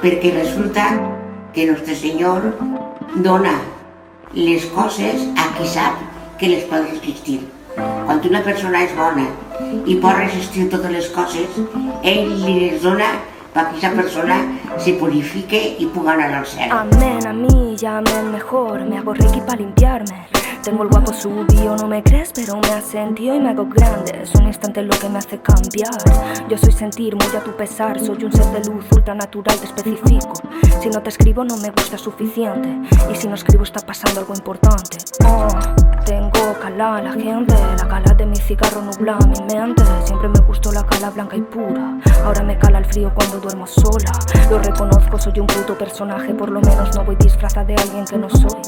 perquè resulta que Nostre Senyor dona les coses a qui sap que les pot resistir. Quan una persona és bona i pot resistir totes les coses, ell li les dona para que esa persona se purifique y pueda ganar al cielo. Amén, a mí llamen mejor, me hago reiki para limpiarme. Tengo el guapo subido, no me crees, pero me has sentido y me hago grande. Es un instante lo que me hace cambiar. Yo soy sentir muy a tu pesar, soy un ser de luz ultranatural, te especifico. Si no te escribo, no me gusta suficiente. Y si no escribo, está pasando algo importante. Oh, tengo cala la gente, la cala de mi cigarro nubla mi mente. Siempre me gustó la cala blanca y pura. Ahora me cala el frío cuando duermo sola. Lo reconozco, soy un puto personaje, por lo menos no voy disfrazada de alguien que no soy.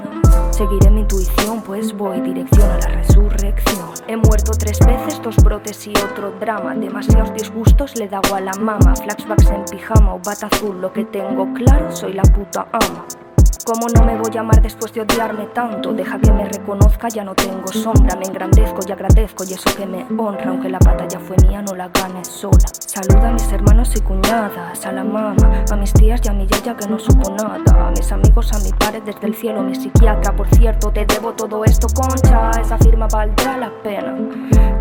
Seguiré mi intuición, pues voy dirección a la resurrección. He muerto tres veces, dos brotes y otro drama. Demasiados disgustos le da a la mama. Flashbacks en pijama o bata azul, lo que tengo claro, soy la puta ama. ¿Cómo no me voy a amar después de odiarme tanto? Deja que me reconozca, ya no tengo sombra. Me engrandezco y agradezco, y eso que me honra. Aunque la batalla fue mía, no la gané sola. Saluda a mis hermanos y cuñadas, a la mamá, a mis tías y a mi yaya que no supo nada. A mis amigos, a mi padre desde el cielo, mi psiquiatra. Por cierto, te debo todo esto, concha. Esa firma valdrá la pena.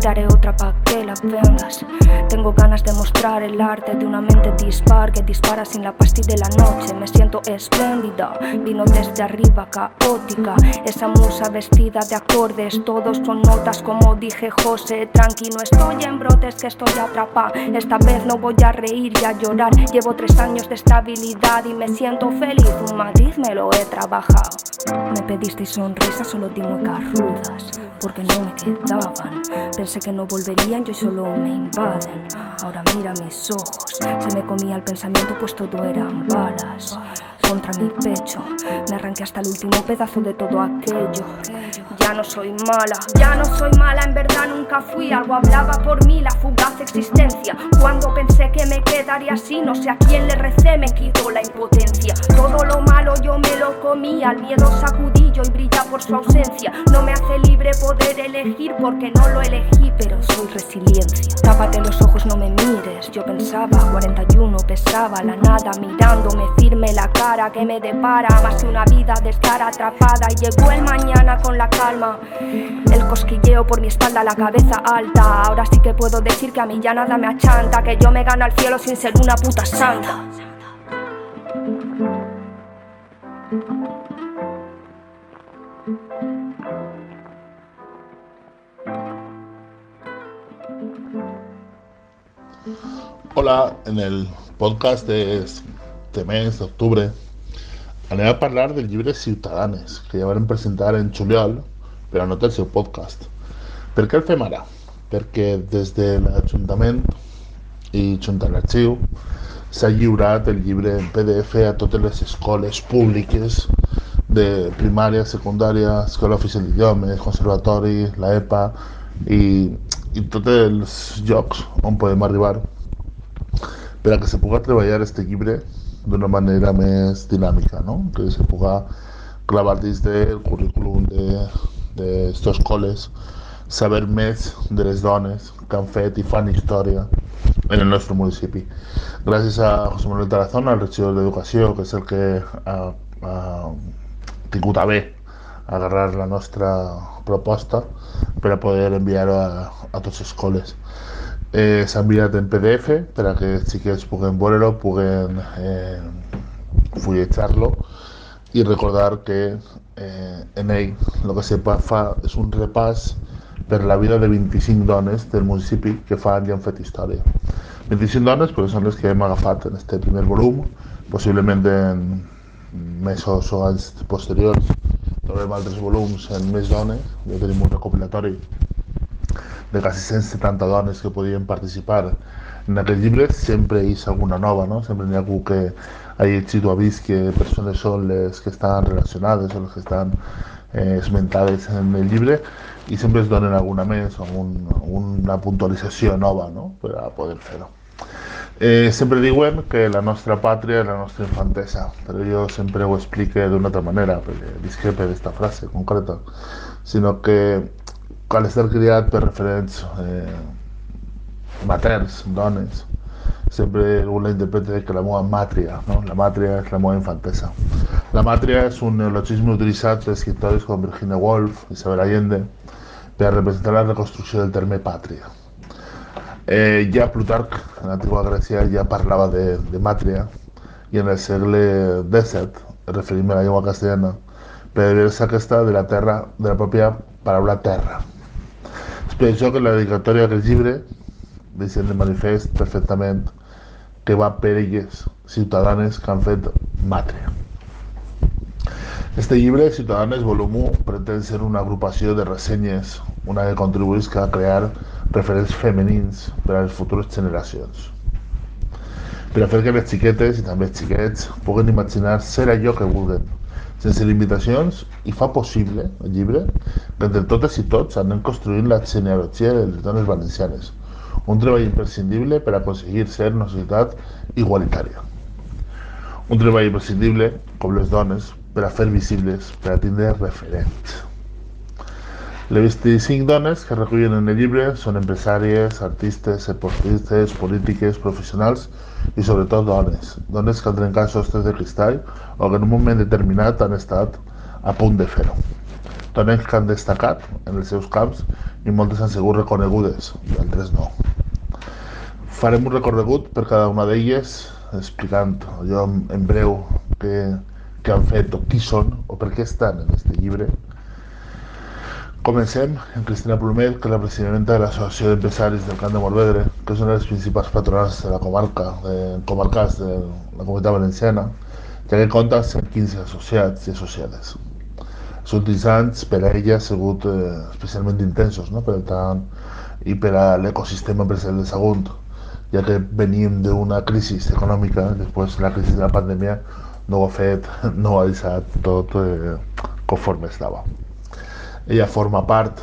Te haré otra pa' que la vengas. Tengo ganas de mostrar el arte de una mente dispar que dispara sin la pastilla de la noche. Me siento espléndida desde arriba, caótica. Esa musa vestida de acordes, todos con notas, como dije José. Tranqui, no estoy en brotes, que estoy atrapada. Esta vez no voy a reír y a llorar. Llevo tres años de estabilidad y me siento feliz. Un matiz me lo he trabajado. Me pedisteis sonrisas, solo di muecas rudas, porque no me quedaban. Pensé que no volverían, yo solo me invaden. Ahora mira mis ojos, se me comía el pensamiento, pues todo eran balas contra mi pecho. Me arranqué hasta el último pedazo de todo aquello. Ya no soy mala, ya no soy mala, en verdad nunca fui. Algo hablaba por mí, la fugaz existencia. Cuando pensé que me quedaría así, no sé a quién le recé, me quitó la impotencia. Todo lo malo yo me lo comía, el miedo sacudillo y brilla por su ausencia. No me hace libre poder elegir porque no lo elegí, pero soy resiliencia. Tápate los ojos, no me mires. Yo pensaba, 41 pesaba la nada, mirándome firme la cara que me depara. Más que una vida de estar atrapada. Y llegó el mañana con la calma. El cosquilleo por mi espalda la cabeza alta. Ahora sí que puedo decir que a mí ya nada me achanta. Que yo me gano al cielo sin ser una puta santa. Hola, en el podcast de este mes de octubre Anem a parlar del llibre Ciutadanes, que ja vam presentar en juliol, però no el seu podcast. Per què el fem ara? Perquè des de l'Ajuntament i junt a l'arxiu s'ha lliurat el llibre en PDF a totes les escoles públiques de primària, secundària, escola oficial d'idiomes, conservatori, l'EPA i, i tots els llocs on podem arribar per a que se pugui treballar este llibre d'una manera més dinàmica, no? que se pugui clavar dins del currículum d'aquestes escoles saber més de les dones que han fet i fan història en el nostre municipi. Gràcies a José Manuel Tarazón, el regidor d'Educació, que és el que ha, ha tingut a bé agarrar la nostra proposta per a poder enviar-ho a, a totes les escoles eh, s'ha enviat en PDF per a que els xiquets puguen veure-lo, puguen eh, fulletjar-lo i recordar que eh, en ell el que se fa és un repàs per la vida de 25 dones del municipi que fan i han fet història. 25 dones perquè són les que hem agafat en este primer volum, possiblement en mesos o anys posteriors trobem altres volums en més dones, ja tenim un recopilatori de quasi 170 dones que podien participar en aquest llibre, sempre hi és alguna nova, no? sempre n'hi ha algú que ha llegit o ha vist que persones són les que estan relacionades o les que estan eh, esmentades en el llibre i sempre es donen alguna més o un, una puntualització nova no? per a poder fer-ho. Eh, sempre diuen que la nostra pàtria és la nostra infantesa, però jo sempre ho explique d'una altra manera, perquè discrepe d'esta frase concreta, sinó que cal estar criat per referents eh, materns, dones, sempre algú la interpreta que la meva màtria, no? la màtria és la meva infantesa. La màtria és un neologisme utilitzat per escriptors com Virginia Woolf, Isabel Allende, per representar la reconstrucció del terme pàtria. Eh, ja en l'antiga Grècia, ja parlava de, de màtria, i en el segle XVII, referint-me a la llengua castellana, per haver-se aquesta de la terra, de la pròpia paraula terra. És per això que la dedicatòria d'aquest llibre deixen de manifest perfectament que va per elles, ciutadanes que han fet màtria. Este llibre, Ciutadanes Volum 1, pretén ser una agrupació de ressenyes, una que contribuïsca a crear referents femenins per a les futures generacions. Per a fer que les xiquetes i també els xiquets puguen imaginar ser allò que vulguen, sense limitacions, i fa possible, el llibre, que entre totes i tots anem construint la genealogia de les dones valencianes, un treball imprescindible per aconseguir ser una societat igualitària. Un treball imprescindible, com les dones, per a fer visibles, per a tindre referents. Les 25 dones que recullen en el llibre són empresàries, artistes, esportistes, polítiques, professionals i sobretot dones. Dones que han trencat sostres de cristall o que en un moment determinat han estat a punt de fer-ho. Dones que han destacat en els seus camps i moltes han sigut reconegudes, i altres no. Farem un recorregut per cada una d'elles explicant allò en breu que, que han fet o qui són o per què estan en aquest llibre Comencem amb Cristina Plomet, que és la presidenta de l'Associació d'Empresaris del Camp de Morvedre, que és una de les principals patronals de la comarca, de comarcas de la comunitat valenciana, ja que compta amb 15 associats i associades. Els últims anys per a ella han sigut eh, especialment intensos, no? per tant, i per a l'ecosistema empresarial de Sagunt, ja que venim d'una crisi econòmica, després de la crisi de la pandèmia no ho ha fet, no ho ha deixat tot eh, conforme estava. Ella forma part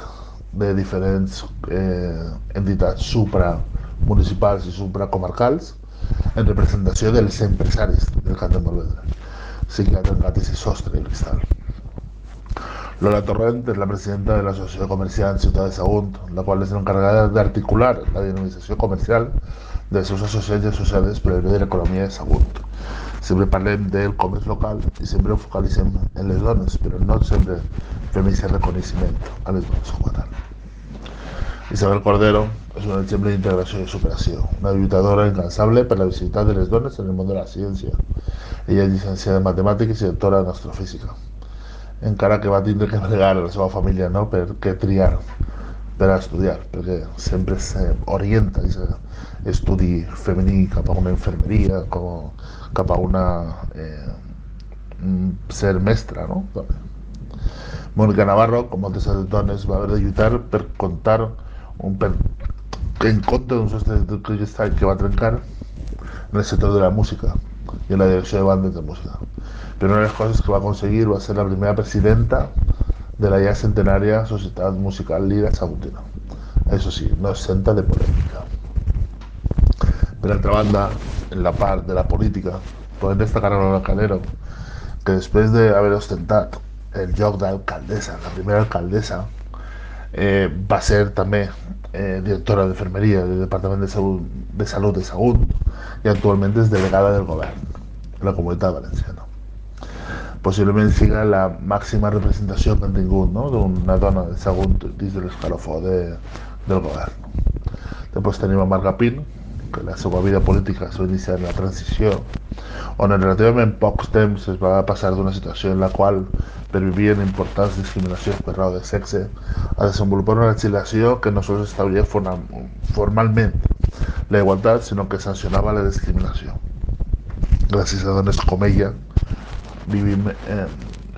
de diferents eh, entitats supramunicipals i supracomarcals en representació dels empresaris del de Morvedre. Que ha trencat aquest sostre de cristal. Lola Torrent és la presidenta de l'Associació de Comerciants Ciutat de Sagunt, la qual és l'encarregada d'articular la dinamització comercial dels seus associats i associades per al bé de l'economia de Sagunt. Sempre parlem del comerç local i sempre focalitzem en les dones, però no sempre fem aquest reconeixement a les dones com a tal. Isabel Cordero és un exemple d'integració i superació, una lluitadora incansable per la visibilitat de les dones en el món de la ciència. Ella és llicenciada en matemàtiques i doctora en astrofísica. Encara que va tindre que bregar a la seva família no? per què triar per a estudiar, perquè sempre s'orienta aquest estudi femení cap a una infermeria, com, cap a una eh, ser mestra, no? Mónica Navarro, com moltes altres dones, va haver de lluitar per contar un per, en contra d'un sostre de cristall que va trencar en el sector de la música i en la direcció de bandes de música. Però una de les coses que va aconseguir va ser la primera presidenta de la ja centenària Societat Musical Lira Sagutina. Això sí, no es senta de polèmica. Per altra banda, en la part de la política, podem destacar a Lola Calero, que després d'haver ostentat el lloc d'alcaldessa, la primera alcaldessa, eh, va ser també eh, directora d'infermeria del Departament de Salut, de Salut de Sagunt i actualment és delegada del govern de la Comunitat Valenciana. Possiblement siga la màxima representació que han tingut no? d'una dona de Sagunt dins de l'escalofó de, del govern. Després tenim a Marga Pin, que la seva vida política es va iniciar en la transició, on en relativament pocs temps es va passar d'una situació en la qual pervivien importants discriminacions per raó de sexe a desenvolupar una legislació que no sols establia formalment la igualtat, sinó que sancionava la discriminació. Gràcies a dones com ella vivim en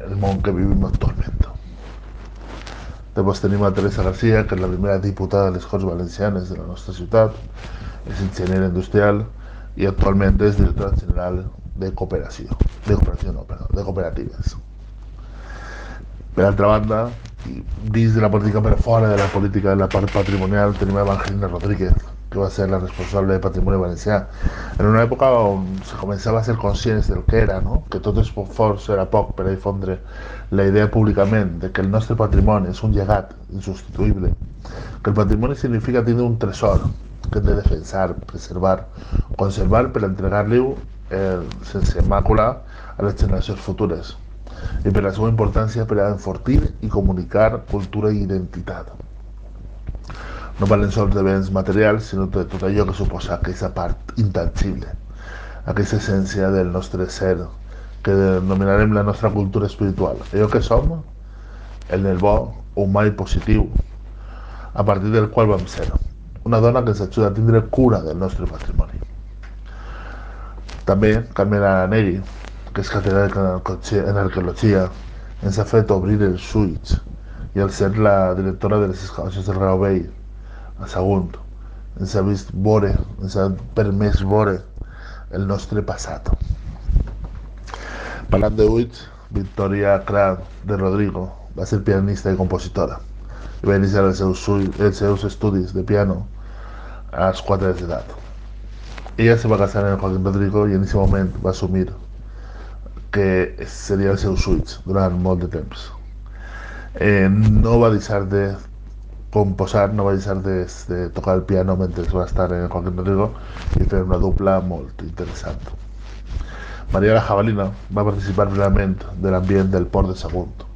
el món que vivim actualment. Després tenim a Teresa García, que és la primera diputada de les Corts Valencianes de la nostra ciutat, és enginyera industrial i actualment és directora general de cooperació, de cooperació no, perdó, de cooperatives. Per altra banda, dins de la política per fora de la política de la part patrimonial tenim Evangelina Rodríguez, que va ser la responsable de Patrimoni Valencià, en una època on se començava a ser conscients del que era, no? que tot és fort era poc per a difondre la idea públicament de que el nostre patrimoni és un llegat insubstituïble, que el patrimoni significa tindre un tresor que hem de defensar, preservar, conservar per entregar-li eh, sense màcula a les generacions futures i per la seva importància per a enfortir i comunicar cultura i identitat. No parlem sols de béns materials, sinó de tot allò que suposa aquesta part intangible, aquesta essència del nostre ser, que denominarem la nostra cultura espiritual, allò que som, en el bo o mai positiu, a partir del qual vam ser. Una dona que ens ajuda a tindre cura del nostre patrimoni. També Carmen Aranegui, que és catedràtica en arqueologia, ens ha fet obrir els ulls i al ser la directora de les excavacions del Grau Vell, a Sagunt, ens ha vist veure, ens ha permès veure el nostre passat. Parlant de ulls, Victoria Cran de Rodrigo va ser pianista i compositora i va iniciar els seus, els seus estudis de piano als 4 anys d'edat. Ella se va casar amb Joaquín Rodrigo i en aquest moment va assumir que seria els seus ulls durant molt de temps. Eh, no va deixar de composar, no va deixar de, de tocar el piano mentre va estar en Joaquín Rodrigo i fer una dupla molt interessant. Maria la Jabalina va participar plenament de l'ambient del port de Sagunt,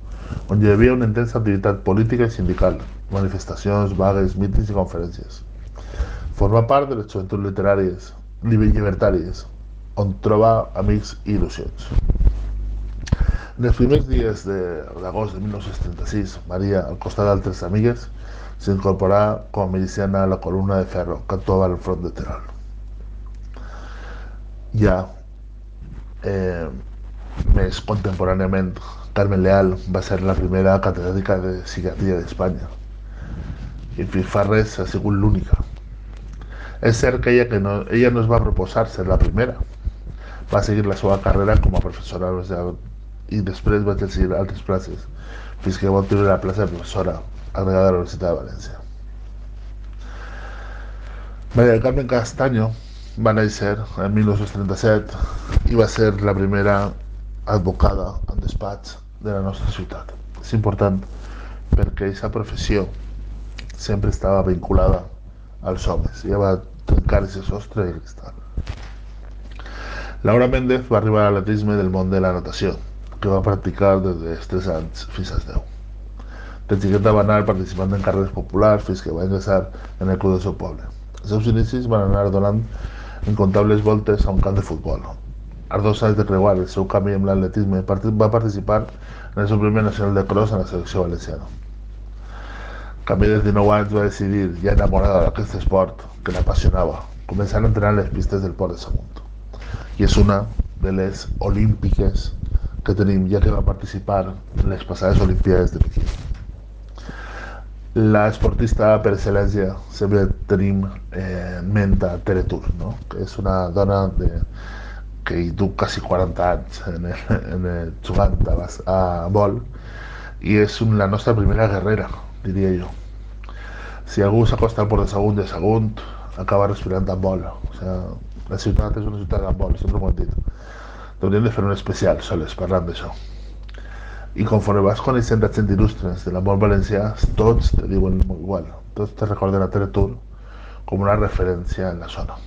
on hi havia una intensa activitat política i sindical, manifestacions, vagues, mítings i conferències. Forma part de les joventuts literàries, llibertàries, on troba amics i il·lusions. En els primers dies d'agost de, de 1936, Maria, al costat d'altres amigues, s'incorporà com a miliciana a la columna de ferro que actuava al front de Terol. Ja eh, més contemporàniament, Carmen Leal va ser la primera catedràtica de psiquiatria d'Espanya. I fins fa res ha l'única. És cert que ella, que no, ella no es va proposar ser la primera. Va seguir la seva carrera com a professora i després va exercir altres places fins que va obtenir la plaça de professora agregada a la Universitat de València. Maria del Carmen Castaño va néixer en 1937 i va ser la primera advocada en despatx de la nostra ciutat. És important perquè aquesta professió sempre estava vinculada als homes. Ja va trencar aquest sostre i cristal. Laura Méndez va arribar a l'atletisme del món de la natació, que va practicar des dels 3 anys fins als 10. De xiqueta va anar participant en carreres populars fins que va ingressar en el club del seu poble. Els seus inicis van anar donant incontables voltes a un camp de futbol. Als dos anys de creuar el seu camí amb l'atletisme, va participar en el seu primer nacional de cross en la selecció valenciana. Camí dels 19 anys va decidir, ja enamorada d'aquest esport que l'apassionava, començar a entrenar les pistes del port de Sagunt. I és una de les olímpiques que tenim, ja que va participar en les passades Olimpiades de Pequín. La esportista per excel·lència sempre tenim eh, en ment a Tere Tur, no? que és una dona de, que hi du quasi 40 anys en en jugant a, a vol i és un, la nostra primera guerrera, diria jo. Si algú s'acosta al port de Sagunt de Sagunt, acaba respirant amb vol. O sea, la ciutat és una ciutat amb vol, sempre ho hem dit. Hauríem de fer un especial soles parlant d'això. I conforme vas coneixent la gent il·lustres de l'amor valencià, tots te diuen igual, tots te recorden a Teletur com una referència en la zona.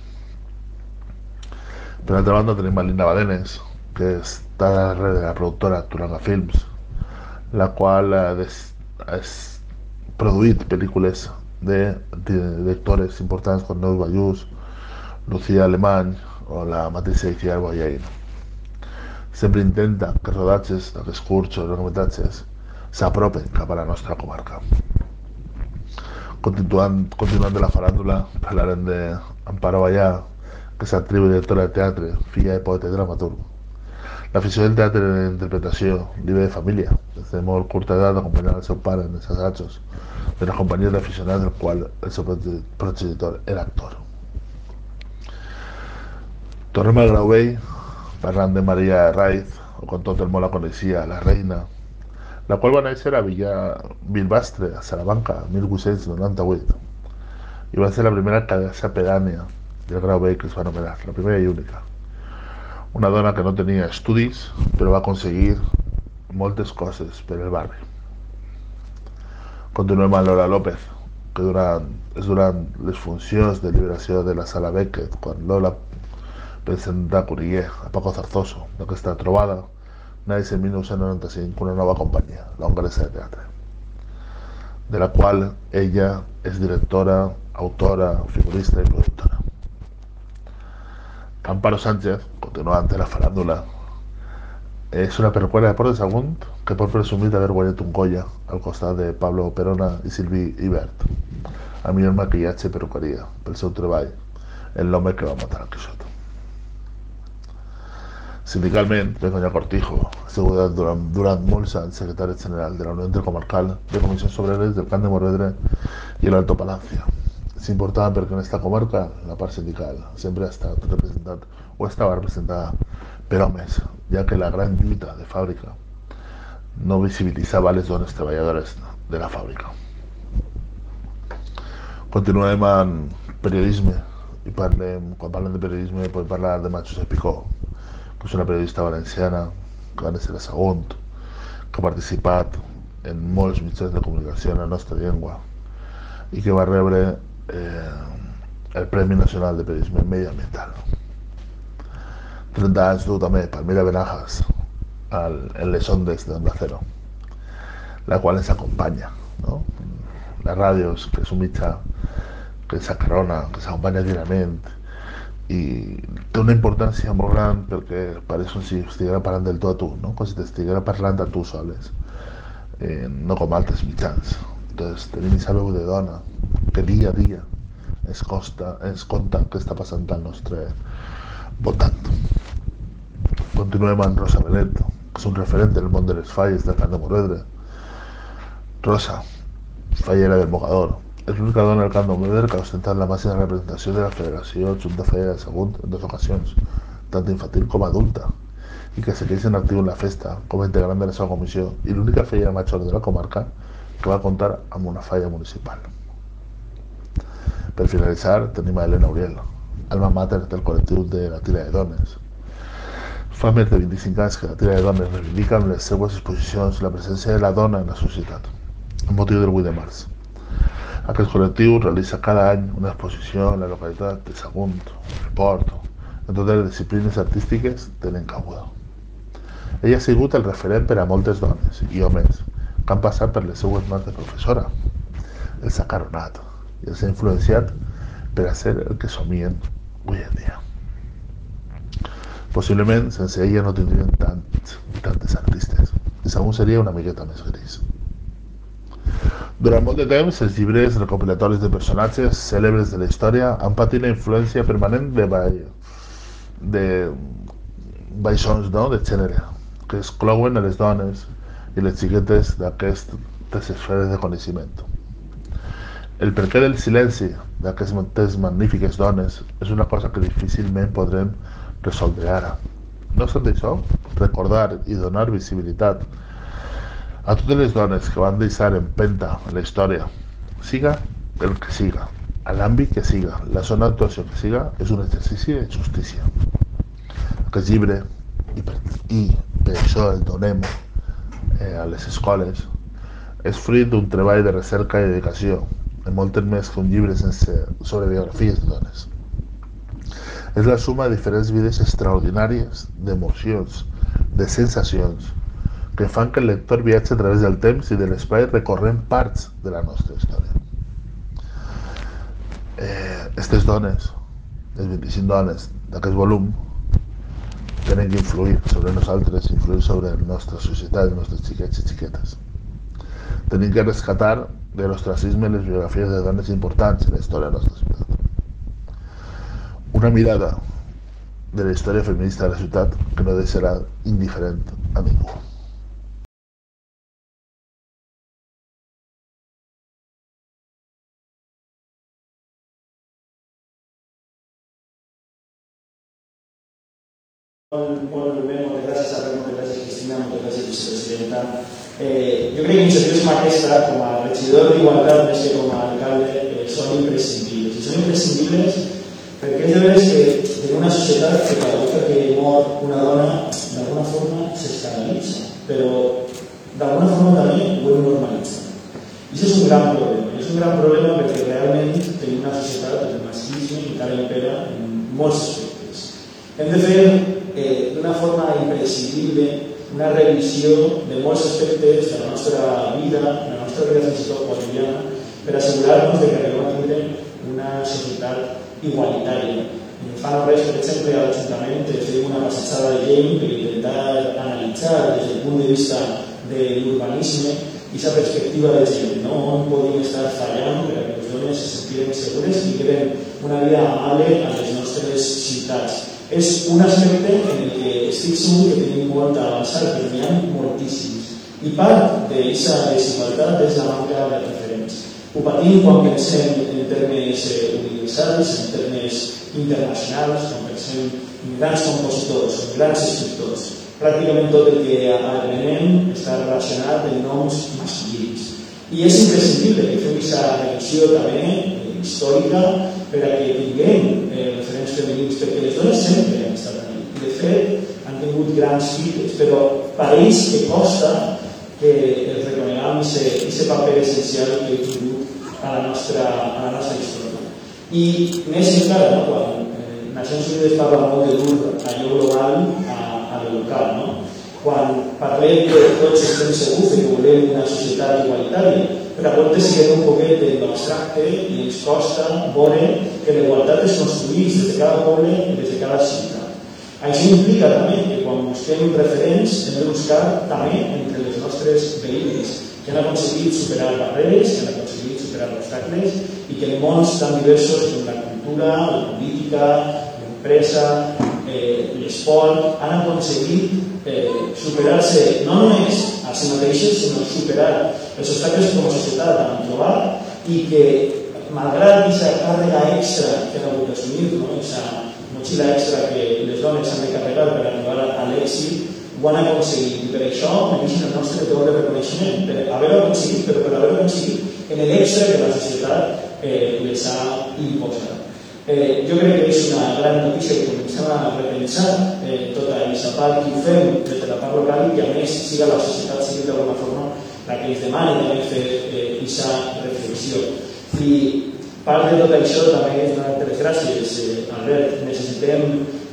Per altra banda tenim a Linda Badenes, que està darrere de la productora Turanga Films, la qual ha produït pel·lícules de directores importants com Neus Ballús, Lucía Alemany o la mateixa Iciar Boyain sempre intenta que els rodatges d'aquests curts o llargmetratges s'apropen cap la comarca. Continuant, continuant de la faràndula, parlarem d'Amparo Ballà, que actriu i directora de teatre, filla de poeta i dramaturg. L'afició del teatre i l'interpretació li ve de família. Des de molt curta edat acompanyant el seu pare en els assajos de la companyia d'aficionats del qual el seu progenitor era actor. Tornem al Graubell, parlant de Maria Raiz, o com tot el món la coneixia, la reina, la qual va néixer a Villa Bilbastre, a Salamanca, 1898, i va ser la primera alcaldessa pedània del Grau B que es va anomenar, la primera i única. Una dona que no tenia estudis, però va aconseguir moltes coses per el barri. Continuem amb Lola López, que durant, és durant les funcions de liberació de la sala Beckett, quan Lola presenta Curiller a Paco Zarzoso d'aquesta trobada, naix en 1995 una nova companyia, l'Hongresa de Teatre, de la qual ella és directora, autora, figurista i productora. Amparo Sánchez, continuant la faràndula, és una perruquera de Port de que pot presumir d'haver guanyat un Goya al costat de Pablo Perona i Silvi Ibert, a millor maquillatge i perruqueria pel seu treball en l'home que va matar el Quixot. Sindicalment, Begoña Cortijo ha durant, durant molts anys secretari general de la Unió Intercomarcal de Comissions Obreres del Camp de Morvedre i l'Alto Palancia. És important perquè en aquesta comarca la part sindical sempre ha estat representat o estava representada per homes, ja que la gran lluita de fàbrica no visibilitzava les dones treballadores de la fàbrica. Continuem amb periodisme i parlem, quan parlem de periodisme podem parlar de Matxos Picó, que és una periodista valenciana que va néixer a Sagunt, que ha participat en molts mitjans de comunicació en la nostra llengua i que va rebre eh, el Premi Nacional de Periodisme Mediambiental. 30 anys dur també Palmira Benajas al, en les ondes d'Onda Cero, la qual ens acompanya. No? Les ràdios, que és un mitjà que s'acarona, que s'acompanya diàriament, i té una importància molt gran perquè pareix com si estiguera parlant del tot a tu, no? com si t'estiguera parlant a tu soles, eh, no com altres mitjans. Entonces, tenim de dona que dia a dia es, costa, es conta què està passant al nostre votant. Continuem amb Rosa Benet, que és un referent del món de les falles del Camp de Morvedre. Rosa, fallera del Mogador, és l'única dona del Camp de Morvedre que ha ostentat la màxima representació de la Federació Junta Fallera de Sagunt en dues ocasions, tant infantil com adulta, i que segueix en actiu en la festa com a integrant de la seva comissió i l'única fallera major de la comarca que va comptar amb una falla municipal. Per finalitzar, tenim a Helena Uriel, alma mater del col·lectiu de la Tira de Dones, Fa més de 25 anys que la tira de dones reivindica amb les seues exposicions la presència de la dona en la societat, amb motiu del 8 de març. Aquest col·lectiu realitza cada any una exposició en la localitat de Sagunt, Port, en totes les disciplines artístiques tenen cabuda. Ella ha sigut el referent per a moltes dones i homes que han passat per les seues mans de professora. Els ha caronat i els ha influenciat per a ser el que somien avui en dia. Possiblement, sense ella no tindrien tants i tantes artistes. I segur seria una miqueta més gris. Durant molt de temps, els llibres recopilatoris de personatges cèlebres de la història han patit la influència permanent de, ba... de baixons no? de gènere, que exclouen a les dones i les xiquetes d'aquestes esferes de coneixement. El perquè del silenci d'aquestes magnífiques dones és una cosa que difícilment podrem resoldre ara. No obstant això, recordar i donar visibilitat a totes les dones que van deixar en penta en la història, siga el que siga, a l'àmbit que siga, la zona d'actuació que siga, és un exercici de justícia. Aquest llibre, i per, i per això el donem eh, a les escoles, és fruit d'un treball de recerca i dedicació, en moltes més que un llibre sense, sobre biografies de dones. És la suma de diferents vides extraordinàries, d'emocions, de sensacions, que fan que el lector viatge a través del temps i de l'espai recorrent parts de la nostra història. Eh, aquestes dones, les 25 dones d'aquest volum, tenen que influir sobre nosaltres, influir sobre la nostra societat, els nostres xiquets i xiquetes. Tenim que rescatar de l'ostracisme les biografies de dones importants en la història de la nostra ciutat una mirada de la història feminista de la ciutat que no deixarà indiferent a ningú. Molt, bé, moltes gràcies a moltes gràcies Cristina, moltes gràcies vicepresidenta. Eh, jo crec que iniciatives com aquesta, com a regidor d'Igualtat més que com a alcalde, eh, són imprescindibles. I són imprescindibles perquè és de veres que en una societat que cada volta que mor una dona d'alguna forma s'escandalitza, però d'alguna forma també ho hem normalitzat. I això és un gran problema. És un gran problema cara l'empera en molts aspectes. Hem de fer d'una forma imprescindible una revisió de molts aspectes de la nostra vida, de la nostra vida fins i tot quotidiana, que arribem a tindre una societat igualitària. Fa no res, per exemple, a l'Ajuntament feim una passatjada de llei per intentar analitzar des del punt de vista de l'urbanisme aquesta perspectiva de gent, no? on estar fallant per a que les dones se sentiren segures i queden una vida amable a les nostres ciutats. És un aspecte en el que estic segur que tenim molt a avançar, però n'hi ha moltíssims. I part d'aquesta desigualtat és la manca de referents. Ho patim quan pensem en termes eh, universals, en termes internacionals, com pensem en grans compositors, en grans escriptors. Pràcticament tot el que aprenem està relacionat amb noms masculins. I és imprescindible que fem aquesta revisió també eh, històrica per a que tinguem eh, referents femenins, perquè les dones sempre han estat. I de fet, han tingut grans fites, però pareix que costa que els reconeguem aquest paper essencial que he tingut a la nostra, a la nostra història. I més encara, no? quan eh, Nacions Unides parla molt de dur allò global a, a lo local, no? quan parlem que tots estem segurs que volem una societat igualitària, però a voltes siguem un poquet de l'abstracte i ens costa veure que l'igualtat es construeix des de cada poble i des de cada ciutat. Això implica també que quan busquem referents hem de buscar també entre les nostres veïnes que han aconseguit superar barreres, que han aconseguit superar obstacles i que en mons tan diversos com la cultura, la política, l'empresa, eh, l'esport, han aconseguit eh, superar-se no només a si mateixos, sinó superar els obstacles com a societat han trobat i que, malgrat aquesta càrrega extra que han hagut d'assumir, no? aquesta motxilla extra que les dones han de carregar per arribar a l'èxit, ho han aconseguit i per això mereixen el nostre doble reconeixement, per haver-ho aconseguit, però per haver-ho aconseguit en l'extra que la societat eh, les ha imposat. Eh, jo crec que és una gran notícia que comencem a repensar eh, tota aquesta part que ho fem des de la part local i que a més siga la societat sigui d'alguna forma la que ens demani també fer aquesta eh, reflexió. I part de tot això també és donar les gràcies, eh, Albert. Necessitem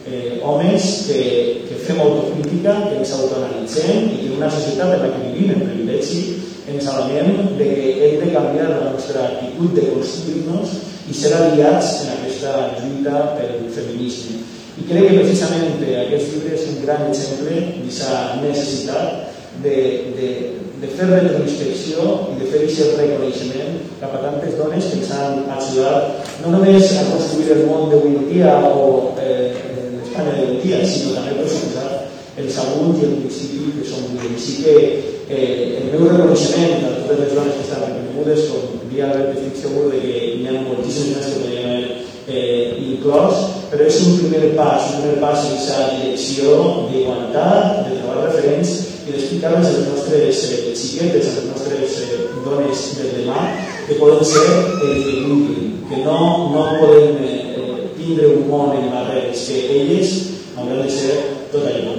eh, homes que, que fem autocrítica, que ens autoanalitzem i que una societat en la que vivim en privilegi ens adonem de que hem de canviar la nostra actitud de construir-nos i ser aliats en aquesta lluita pel feminisme. I crec que precisament aquest llibre és un gran exemple d'aquesta necessitat de, de, de fer retrospecció i de fer aquest reconeixement cap a tantes dones que ens han ajudat no només a construir el món d'avui dia o eh, l'Espanya d'avui dia, sinó també per suposar els aguts i el principi que són avui. Així que eh, el meu reconeixement a totes les dones que estan reconegudes, com estic segur de que hi ha moltíssimes més que podríem haver eh, inclòs, però és un primer pas, un primer pas en aquesta direcció d'igualtat, de trobar referents i d'explicar-les a les nostres eh, xiquetes, a les nostres eh, dones del demà, que poden ser el que vulguin, que no, no poden eh, tindre un món en barreres, que elles hauran de ser tot allò.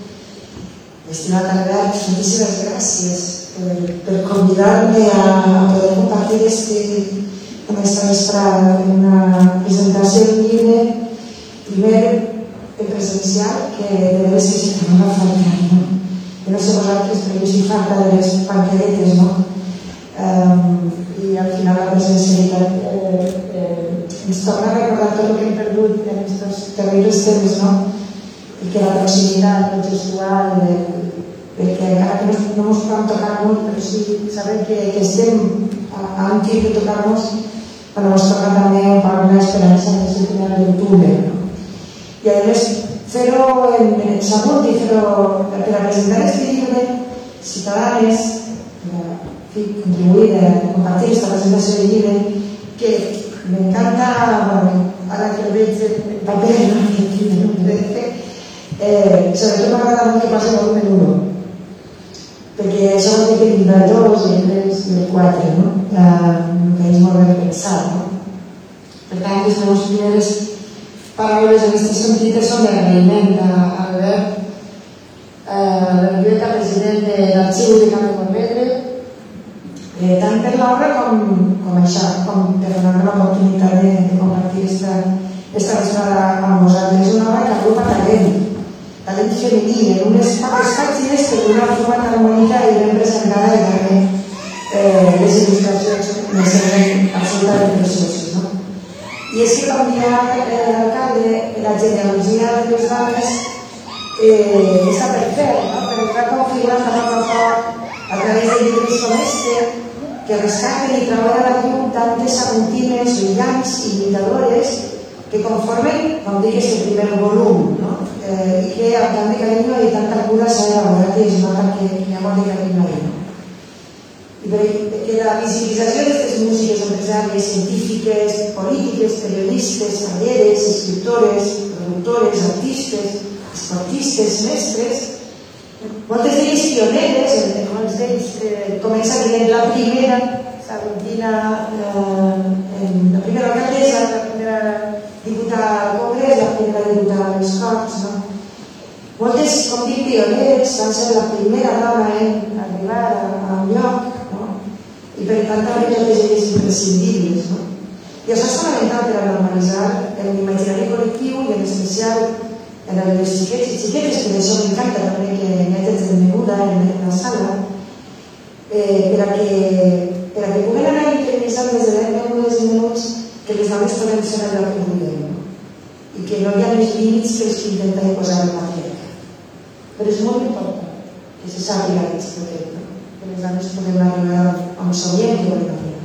estimat Albert, moltíssimes gràcies per, per convidar-me a, a poder compartir este, en esta vesprada una presentació d'un llibre, primer en presencial, que de veres que sí que no va faltar, no? Que no sé vosaltres, però jo sí falta de les pancaretes, no? Um, i al final la presencialitat eh, eh, ens torna a recordar tot el que hem perdut en aquests terribles temps, no? I que la proximitat, el gestual, el, el no, no ens podem tocar molt, però sí saber que, que estem a, a un tir de tocar-nos, però ens toca també una esperança que és el final d'octubre, no? I a més, fer-ho en, en salut i fer-ho per a presentar aquest llibre, Ciutadanes, fi, contribuir a compartir aquesta presentació de llibre que m'encanta, bueno, ara que el veig en paper, no? de fet, Eh, sobretot m'agrada molt que passi volumen 1, perquè això vol dir que dos i tres i quatre, no? Eh, que és molt ben pensat, no? Per tant, les meves primeres paraules en aquest sentit són d'agraïment a Albert, eh, la biblioteca president de l'Arxiu de Camp de Morvedre, eh, tant per l'obra com, com això, com per donar l'oportunitat de, de compartir aquesta esta vesprada amb vosaltres. És una obra que agrupa talent, talent femení, en unes poques pàgines que d'una forma tan bonica i ben presentada i també eh, les il·lustracions me semblen absolutament precioses. No? I és que, com dirà eh, l'alcalde, la genealogia de les dones eh, està per fer, no? però es va configurant a poc a poc a través de llibres com este que rescaten i treballen a la llum tantes aguntines brillants i lluitadores que conformen, com dic, este primer volum, no? eh, i que amb tant de carinyo i tanta cura s'ha elaborat i es nota que hi ha molt de carinyo ahí. No? I perquè la visibilització d'aquestes músiques empresàries, científiques, polítiques, periodistes, talleres, escriptores, productores, artistes, esportistes, mestres, moltes d'elles pioneres, molts d'ells eh, comença dient la primera, Sabentina, eh, la primera alcaldessa, la primera diputada al Congrés, la primera diputada a les Corts, no? Dic, pioneres van ser la primera dona en arribar a, un lloc, no? I per tant també totes elles imprescindibles, no? I això és fonamental per a normalitzar l'imaginari col·lectiu i en especial en el dels xiquets i xiquetes, que d'això m'encanta també que n'hi hagi de menuda en, en la sala, eh, per, a que, per a que puguen anar interioritzant des de 10 minuts minuts que les dones poden ser allò que vulguem no? i que no hi ha més límits que els que intentem posar en la teca. Però és molt important que se sàpiga aquest no? que les dones podem arribar on soiem que volem arribar.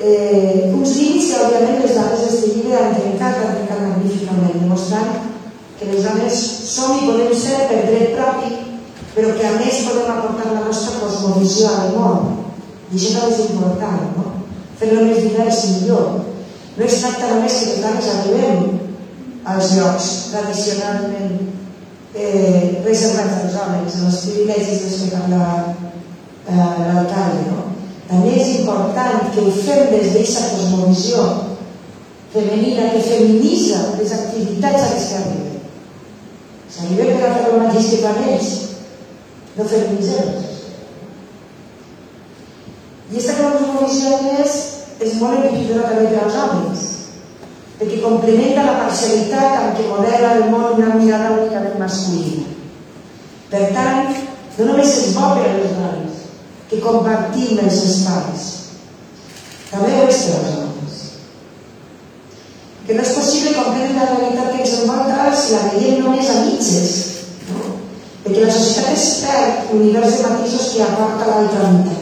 Eh, uns límits que òbviament les dones d'este llibre han trencat, han trencat magníficament, demostrant que les dones som i podem ser per dret propi, però que a més podem aportar la nostra cosmovisió al món. I això també és important, no? fer-lo més divers i millor. No es tracta només que les dones arribem als llocs tradicionalment eh, reservats als homes, als privilegis dels que parla eh, l'alcalde. No? També és important que ho fem des d'aquesta cosmovisió femenina que feminitza les activitats a les que arribem. Si arribem per a fer el mateix que fan ells, no feminitzem. I aquesta cosmovisió més és molt enriquidora també per als homes, perquè complementa la parcialitat amb què modela el món una mirada únicament masculina. Per tant, no només és bo per a les dones, que compartim els espais, també ho és per als homes. Que no és possible comprendre la realitat que ens envolta si la veiem només a mitges, perquè la societat es perd l'univers de matisos que aporta l'altra meitat.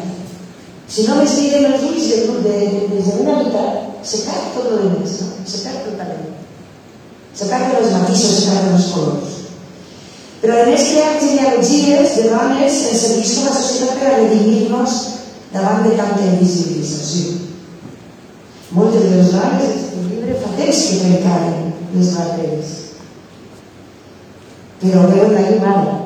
Si no les mirem els ulls de, de, des de una mitat, se perd tot el demés, no? se perd totalment. Se perden els matisos, se perden els colors. Però a més crear genealogies de dones ens serveix com a societat per a redimir-nos davant de tanta invisibilització. Moltes de les dones d'aquest llibre fa temps que trencaren les barreres. Però veuen ara. No?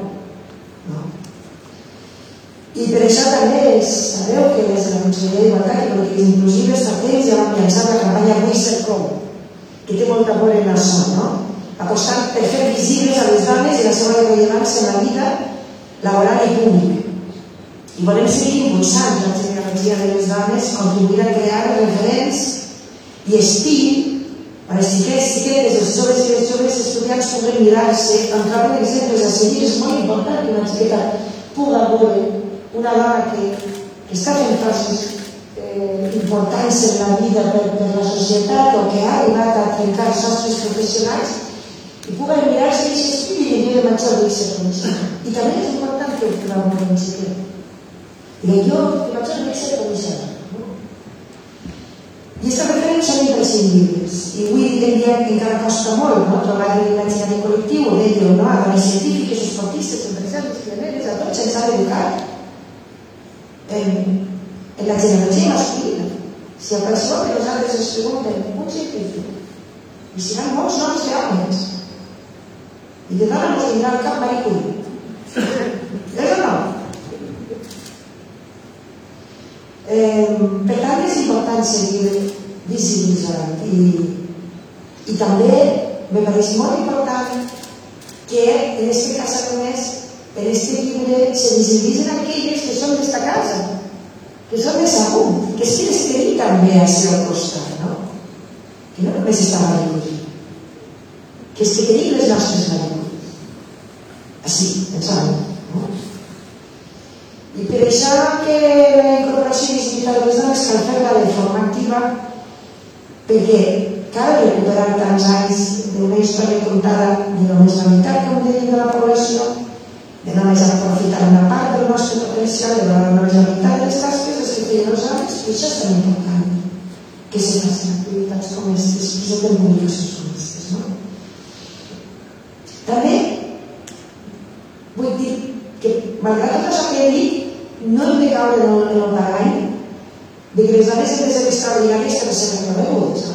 I per això també és, sabeu que des de la Conselleria d'Igualtat i Polítiques Inclusives fa temps ja vam llançar la campanya Vull ser com, que té molta por en això, no? apostant per fer visibles a les dones i la seva rellevància en la vida laboral i pública. I volem seguir impulsant la genealogia de les dones, contribuir a crear referents i estil on els xiquets, xiquetes, els joves i les joves estudiants puguen mirar-se, en troben exemples a seguir. És molt important que una xiqueta puga veure una que, que està fent coses eh, importants en la vida per, per la societat o que ha arribat a trencar sostres professionals i puguen mirar-se i dir i venir de menjar de comissari. I també és important que ho puguem veure en xiquet. I jo, de menjar de ser comissari. I aquests referents són imprescindibles. I avui en dia que encara costa molt no? trobar l'imaginari col·lectiu, deia, no? a dones científiques, esportistes, empresaris, pioneres, a tots se'ns ha d'educar en, en la genealogia masculina. Si a qualsevol de nosaltres ens pregunten un científic, i seran molts noms d'homes. I de dona ens vindrà al cap Marie Curie. És o no? Eh, per tant, és important seguir visibilitzant i, i també me pareix molt important que en este cas només en este llibre se visibilitzen aquelles que són d'esta casa que són de Sagunt que és que les tenim també a seu costat no? que no només està Maricull que és que tenim les nostres Maricull així, en Sagunt no? I per això que la incorporació i visibilitat de les dones cal fer-la de forma activa perquè cal recuperar tants anys d'una història contada de només la meitat, com deia, de la població, de només aprofitar una part del nostre potencial, de la només la meitat de les tasques les que feien els homes, i això és tan important que se facin activitats com aquestes, que se presenten publicacions com aquestes. No? També vull dir que, malgrat tot això que he dit, no hem de caure en el, barall de que les dones han de ser extraordinàries per ser reconegudes.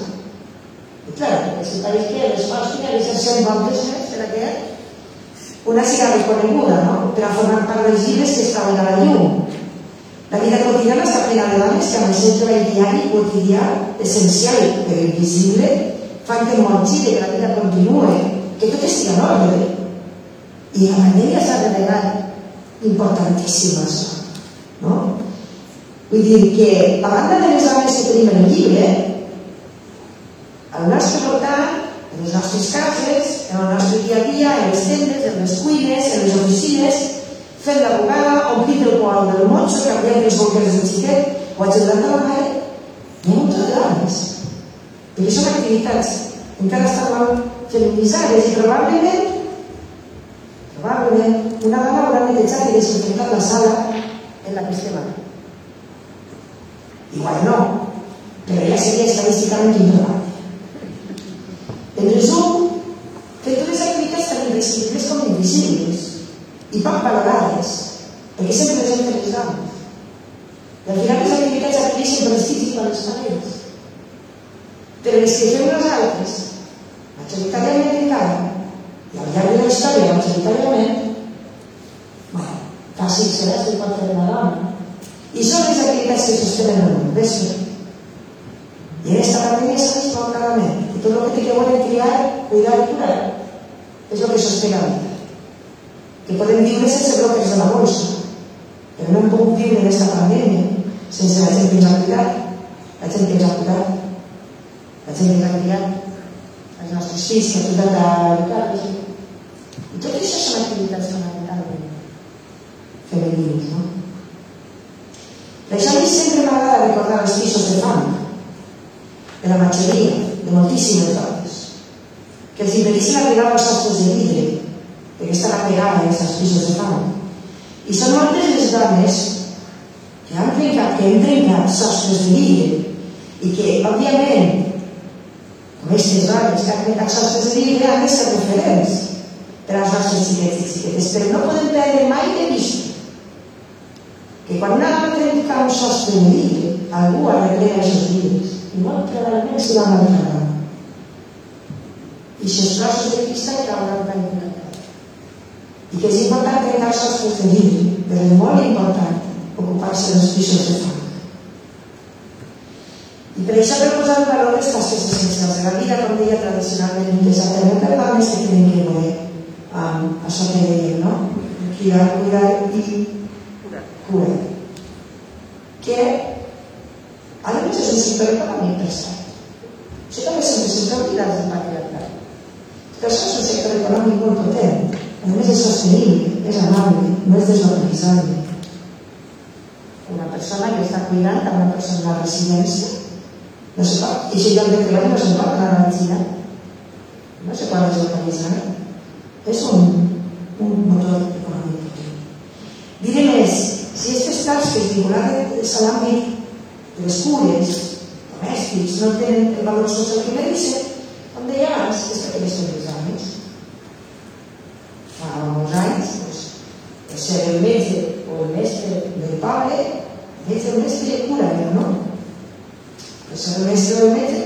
I clar, si pareix que les coses tenen de ser sent bones per a què una siga reconeguda, no? per a formar part dels llibres que estaven a la llum. La vida quotidiana està plena de dones que amb el seu treball diari, quotidià, essencial però invisible, fan que mongire, que la vida continue, que tot estigui en ordre. I la pandèmia s'ha revelat importantíssim això. No? Vull dir que, a banda de les dones que tenim en el llibre, al nostre voltant, en les nostres cases, en el nostre dia a dia, en les tendes, en les cuines, en les oficines, fent la bugada, omplint el qual del monxo, canviant les boqueres del xiquet o ajudant a la mare, hi ha moltes dones. Perquè són activitats encara molt feminitzades i probablement probablement una dona haurà netejat i desinfectat la sala en la que estem ara. Igual no, però ja seria estadísticament improbable. En resum, que totes les activitats tan invisibles com invisibles i poc valorades, perquè sempre presenten les dones. I al final les activitats adquireixen prestigi per les parelles. Però les que fem nosaltres, majoritàriament encara, i al llarg de la història majoritàriament, bueno, fàcil serà si pot fer una dona. I són les activitats que sostenen el vespre. I en esta pandèmia s'ha vist molt clarament que tot el que té que veure triar, cuidar i curar és el que sostén la vida. Que podem viure sense bloques de la bolsa, però no hem pogut viure en aquesta pandèmia sense la gent que ens ha cuidat, la gent que ens ha cuidat, la gent que ens ha criat, els nostres fills que ha ajudat a educar-los. I tot això són activitats fonamentalment femenines, no? Per això a mi sempre m'agrada recordar els pisos de fam, de la majoria, de moltíssimes dones, que els impedeixen arribar als sostres de vidre, perquè estan apegades a aquests pisos de fam. I són moltes les dones que han trencat, que hem trencat sostres de vidre i que, òbviament, com aquestes dones que han trencat sostres de vidre, han de ser referents per als nostres xiquets i xiquetes, però no podem perdre mai de vista que quan una dona trenca un sostre de vidre, algú arregla aquests vidres i molt probablement s'hi van altra i aquests trossos de cristal cauran encantat. I que és important trencar els de vidre, però és molt important ocupar-se dels pisos de fang. I per això per posar en valor les tasques essencials de la vida, com deia tradicionalment, exactament per dones que tenen que veure amb això que dèiem, no? Criar, cuidar i curar. Que, a més, és un sector econòmic, cert. Això també sempre sempre oblidat del patriarcat. Però això és un sector econòmic molt potent. A més, és sostenible, és amable, no és deslocalitzable. Una persona que està cuidant a una persona la residència no se pot, i si lloc de treball no se pot Xina. No se pot deslocalitzar. És un, un motor econòmic. Diré més, si aquestes tasques vinculades a l'àmbit de les cures domèstics no tenen el valor social que mereixen, com deia abans, és perquè les fem els homes. Fa molts anys, doncs, el ser el metge o el mestre del poble, és el mestre de cura, però no. El ser el mestre del metge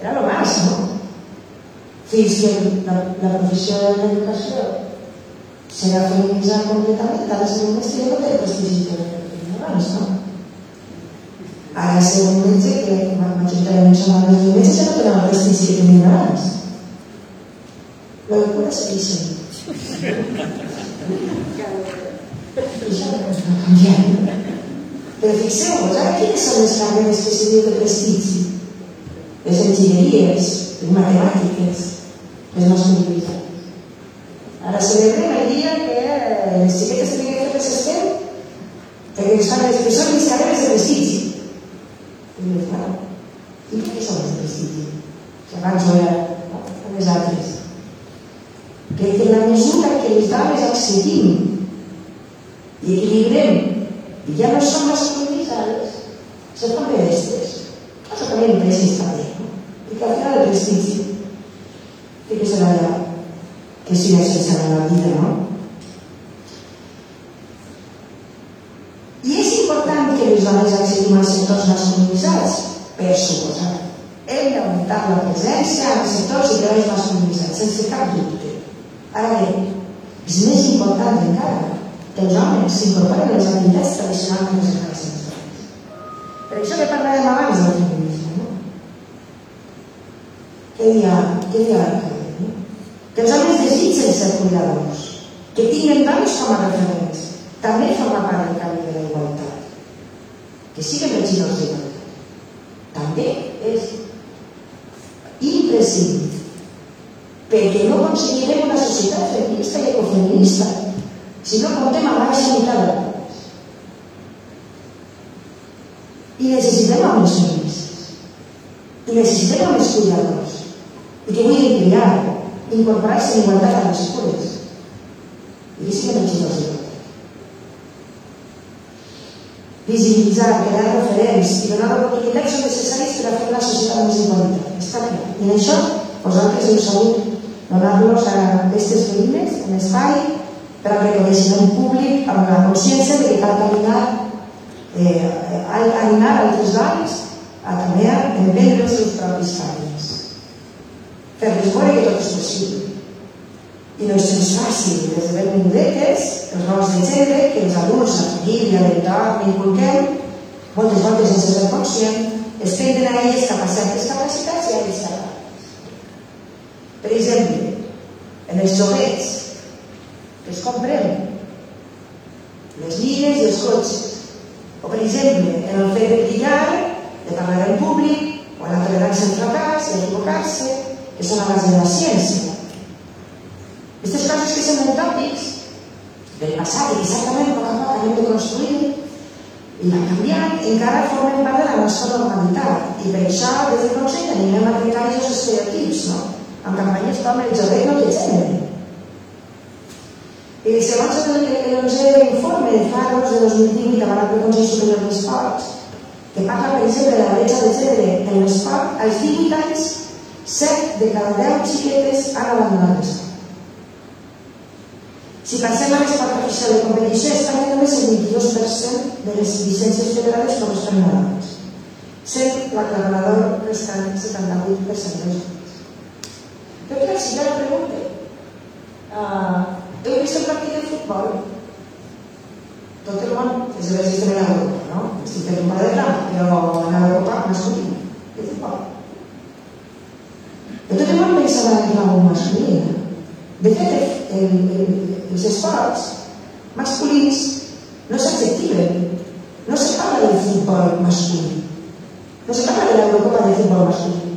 era el más, no? fins que la, la professió de l'educació serà feminitzada completament, ara ser un mestre no té prestigi que abans, no? Ara ser un metge, que majoritàriament són homes de metges, ja no tenen el prestigi que tenien abans. La cura segueix Això no es va canviar. Però fixeu-vos, ara quines són les carreres que se diu de prestigi? Les enginyeries, les matemàtiques, les masculinitats. Ara celebrem el dia que les xiquetes tenen que fer s'estem perquè es fan les persones les carreres de prestigi. I dius, bueno, i què són les prestigi? Que abans no era no? les altres. Que en la mesura que les dones accedim i equilibrem i ja no són masculinitzades, se fan bestes. Cosa que a mi em precisa també, no? I que al final el prestigi té que ser allà, que sigui sense la vida, no? I és important que les dones accedim als sectors masculinitzats, per suposar. Hem d'augmentar la presència en els sectors i treballs masculinitzats, sense cap dubte. Ara bé, és més important encara els homes s'incorporen a les activitats tradicionals de les dones. Per això que parlàvem abans del feminisme, no? Què dia, què dia no? Que els homes desitgen ser cuidadors, que tinguen dones com a referents, també forma part del canvi de la igualtat. Que siguin regidors d'igualtat. També és imprescindible perquè no aconseguirem una societat feminista i ecofeminista si no comptem amb baixa unitat I necessitem homes feministes. I necessitem homes cuidadors. I que vulguin criar, incorporar-se en igualtat a les cures. I que siguin regidors d'igualtat. Visibilitzar, crear referents i donar oportunitats són necessaris per a fer una societat més igualitat. Està clar. I en això, vosaltres heu sabut donar-los a aquestes veïnes en espai per al reconeixement públic amb la consciència que cal caminar, eh, animar altres dones a també a emprendre els seus propis camins. Fer-les veure que tot és possible. I no és gens fàcil, des de ben minudetes, els rols de gènere, que els adults, la família, l'entorn, inculquem, moltes voltes sense ser conscient, es prenen a elles cap a certes capacitats i a cap Per exemple, en els joves, compren les línies i els cotxes. O, per exemple, en el fet de brillar, de parlar en públic, o en la tolerància al i equivocar-se, que són a base de la ciència. Aquestes coses que són tòpics del passat i que poc a poc anem de construir i anar canviant, encara formen part de la nostra normalitat. I per això, des del Consell, animem a trencar aquests estereotips, no? amb campanyes com el jove no té i segons el, 11 informe de Faros de 2018 avalat pel Consell Superior d'Esports, que parla, per exemple, de la bretxa de gènere en l'esport, als 18 anys, 7 de cada 10 xiquetes han abandonat l'esport. Si passem a l'esport oficial de competició, està només el 22% de les llicències federades corresponen a dones, sent l'aclarador restant 78% dels joves. Però clar, si ja la pregunta, uh, dove sono partite il football. Total One, penso che esiste nell'Europa, no? Esiste in una della però nell'Europa mascolina, il football. E Total One pensava alla Dinamo mascolina. Vedete, gli sforzi mascolini non si accettivano, non si parla del football mascolino, non si parla dell'Europa de football mascolino.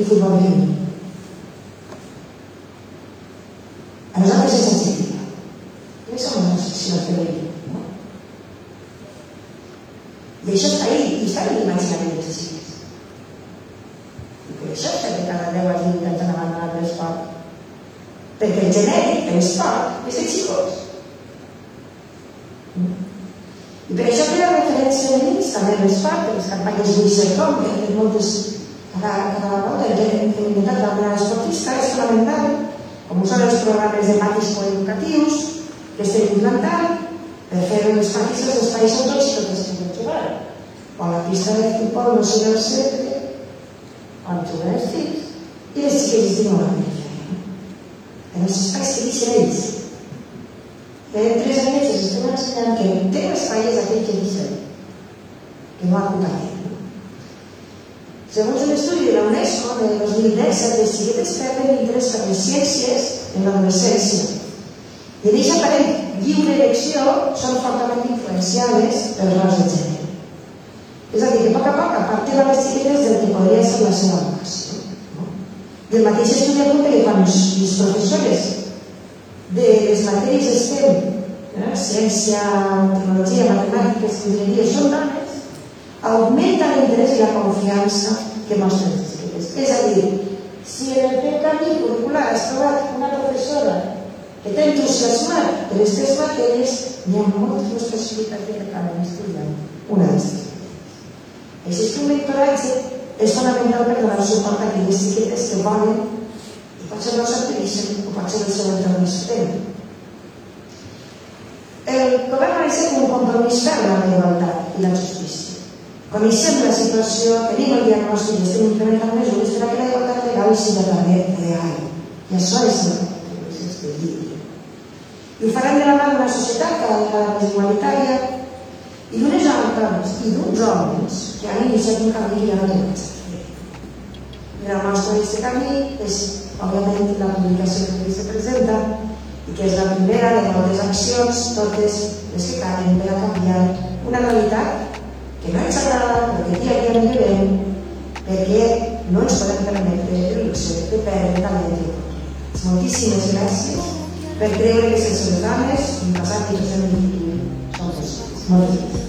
Que futbol femení. A nosaltres és sensitiva. Què som una secció femenina? No? I això està ahí, i està en l'imaginari dels xics. I per això és que cada 10 anys intenten abandonar l'esport. Perquè el genèric, l'esport, és de xicos. I per això que la referència feminista també l'esport, les campanyes Whistle Com, que han moltes cada, cada nota e ten intentat d'alguna esportista és fonamental, com són els programes de matis coeducatius que estem implantant per fer els patis els espais on tots tots estem jugar. O la pista de futbol no serà el centre, on juguen els fills, i els la d'ignorar. En els espais que deixen ells. Feien tres anys els estem ensenyant que el teu espai és aquell que deixen, que no ha acompanya. Segons un estudi de la UNESCO de 2017, les xiquetes perden interès per les ciències en l'adolescència. I en aquesta aparent lliure elecció són fortament influenciades pels rols de gènere. És a dir, que a poc a poc a les xiquetes del que podria ser la seva vocació. No? I el mateix estudi apunta que quan les professores de les matèries STEM, eh, ciència, tecnologia, matemàtiques, enginyeria, són dones, augmenta l'interès i la confiança que mostren les xiquetes. És a dir, si en el teu camí curricular has trobat una professora que t'ha entusiasmat per les teves matèries, hi ha moltes més possibilitats de que acaben estudiant una d'aquestes Així és que un mentoratge és fonamental per donar suport a aquelles xiquetes que volen i potser no s'atreveixen o potser el seu entorn no s'atén. El govern ha de ser un compromís ferm amb la igualtat i la justícia Coneixem la situació, tenim el diagnòstic i estem implementant mesures per a que la igualtat legal sigui també real. I això és el que estem dient. I ho farem de la mà d'una societat cada vegada més igualitària i d'unes dones i d'uns homes que han iniciat un camí i no tenen I la mostra d'aquest camí és, òbviament, la publicació que aquí se presenta i que és la primera de moltes accions, totes les que calen per a canviar una realitat que no ens agrada, però que dia a dia millorem, perquè no ens podem permetre luxe de perdre talent i oportunitats. Que sense les dones, un passat persones. Moltes gràcies.